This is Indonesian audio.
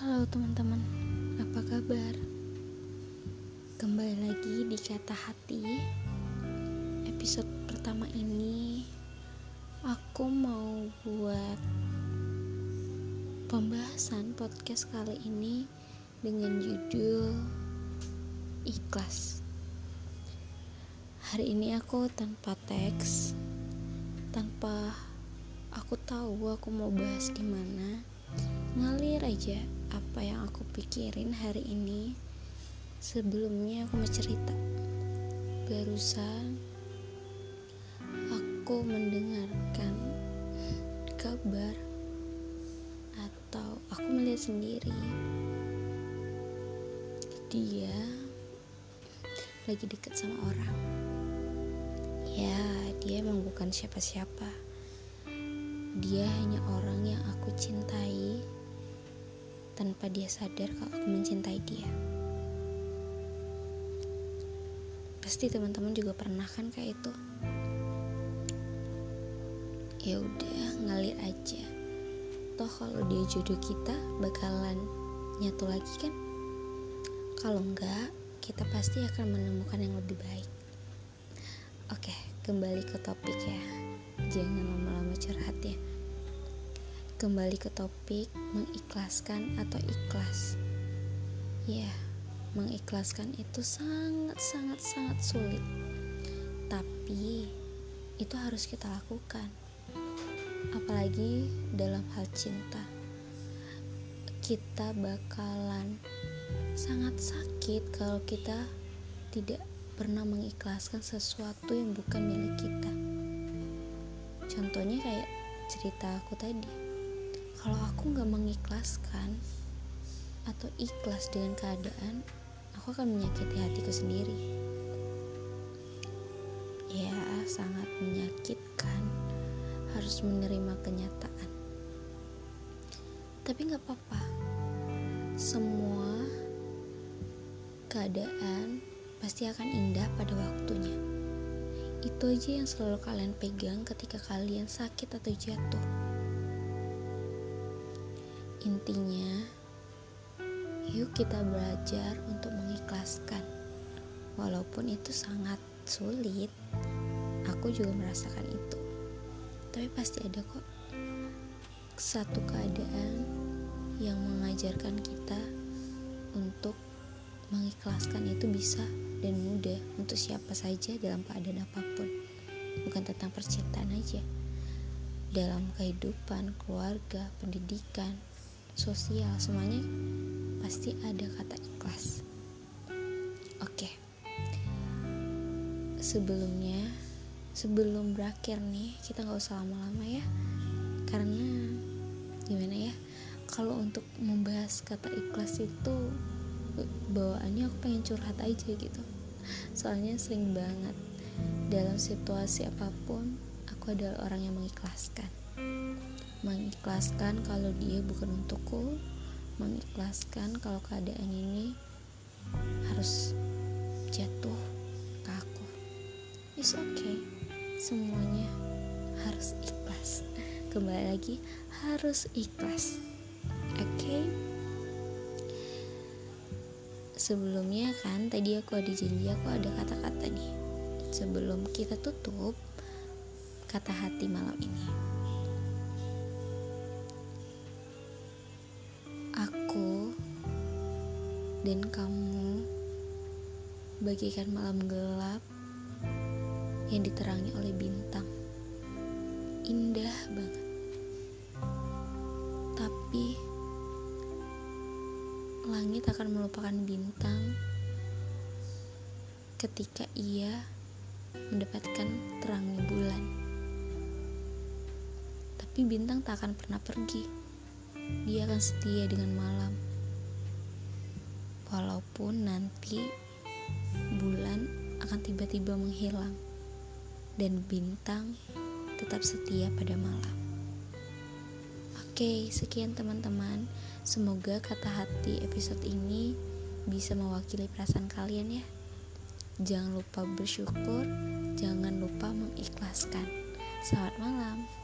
Halo teman-teman, apa kabar? Kembali lagi di Kata Hati. Episode pertama ini aku mau buat pembahasan podcast kali ini dengan judul Ikhlas. Hari ini aku tanpa teks, tanpa aku tahu aku mau bahas di mana. Ngalir aja apa yang aku pikirin hari ini. Sebelumnya aku mau cerita. Barusan Aku mendengarkan kabar Atau aku melihat sendiri Dia Lagi deket sama orang. Ya dia emang bukan siapa-siapa. Dia hanya orang yang aku Tanpa dia sadar kalau aku mencintai dia. Pasti teman-teman juga pernah kan kayak itu? Ya udah ngalir aja. Toh kalau dia jodoh kita bakalan nyatu lagi kan? Kalau enggak kita pasti akan menemukan yang lebih baik. Oke kembali ke topik ya. Jangan lama-lama curhat ya kembali ke topik mengikhlaskan atau ikhlas ya mengikhlaskan itu sangat-sangat-sangat sulit. Tapi itu harus kita lakukan. Apalagi dalam hal cinta. Kita bakalan sangat sakit kalau kita tidak pernah mengikhlaskan sesuatu yang bukan milik kita. Contohnya kayak cerita aku tadi. Kalau aku nggak mengikhlaskan atau ikhlas dengan keadaan, aku akan menyakiti hatiku sendiri. Ya, sangat menyakitkan harus menerima kenyataan. Tapi gak apa-apa. Semua keadaan pasti akan indah pada waktunya. Itu aja yang selalu kalian pegang ketika kalian sakit atau jatuh. Intinya, Yuk kita belajar untuk mengikhlaskan. Walaupun itu sangat sulit, aku juga merasakan itu. Tapi pasti ada kok satu keadaan yang mengajarkan kita untuk mengikhlaskan itu bisa dan mudah untuk siapa saja dalam keadaan apa pun. Bukan tentang percintaan aja. Dalam kehidupan, keluarga, pendidikan, sosial, semuanya pasti ada kata ikhlas. Oke. Sebelumnya, sebelum berakhir nih, kita nggak usah lama-lama ya. Karena gimana ya? Kalau untuk membahas kata ikhlas itu bawaannya aku pengen curhat aja gitu. Soalnya sering banget dalam situasi apa pun aku adalah orang yang mengikhlaskan. Mengikhlaskan kalau dia bukan untukku, mengikhlaskan kalau keadaan ini harus jatuh ke aku. It's okay. Semuanya harus ikhlas. Kembali lagi harus ikhlas. Oke. Okay? Sebelumnya kan tadi aku ada janji aku ada kata-kata nih. Sebelum kita tutup kata hati malam ini. Dan kamu bagikan malam gelap yang diterangi oleh bintang. Indah banget. Tapi langit akan melupakan bintang ketika ia mendapatkan terangnya bulan. Tapi bintang tak akan pernah pergi. Dia akan setia dengan malam walaupun nanti bulan akan tiba-tiba menghilang dan bintang tetap setia pada malam. Oke, sekian teman-teman. Semoga kata hati episode ini bisa mewakili perasaan kalian ya. Jangan lupa bersyukur, jangan lupa mengikhlaskan. Selamat malam.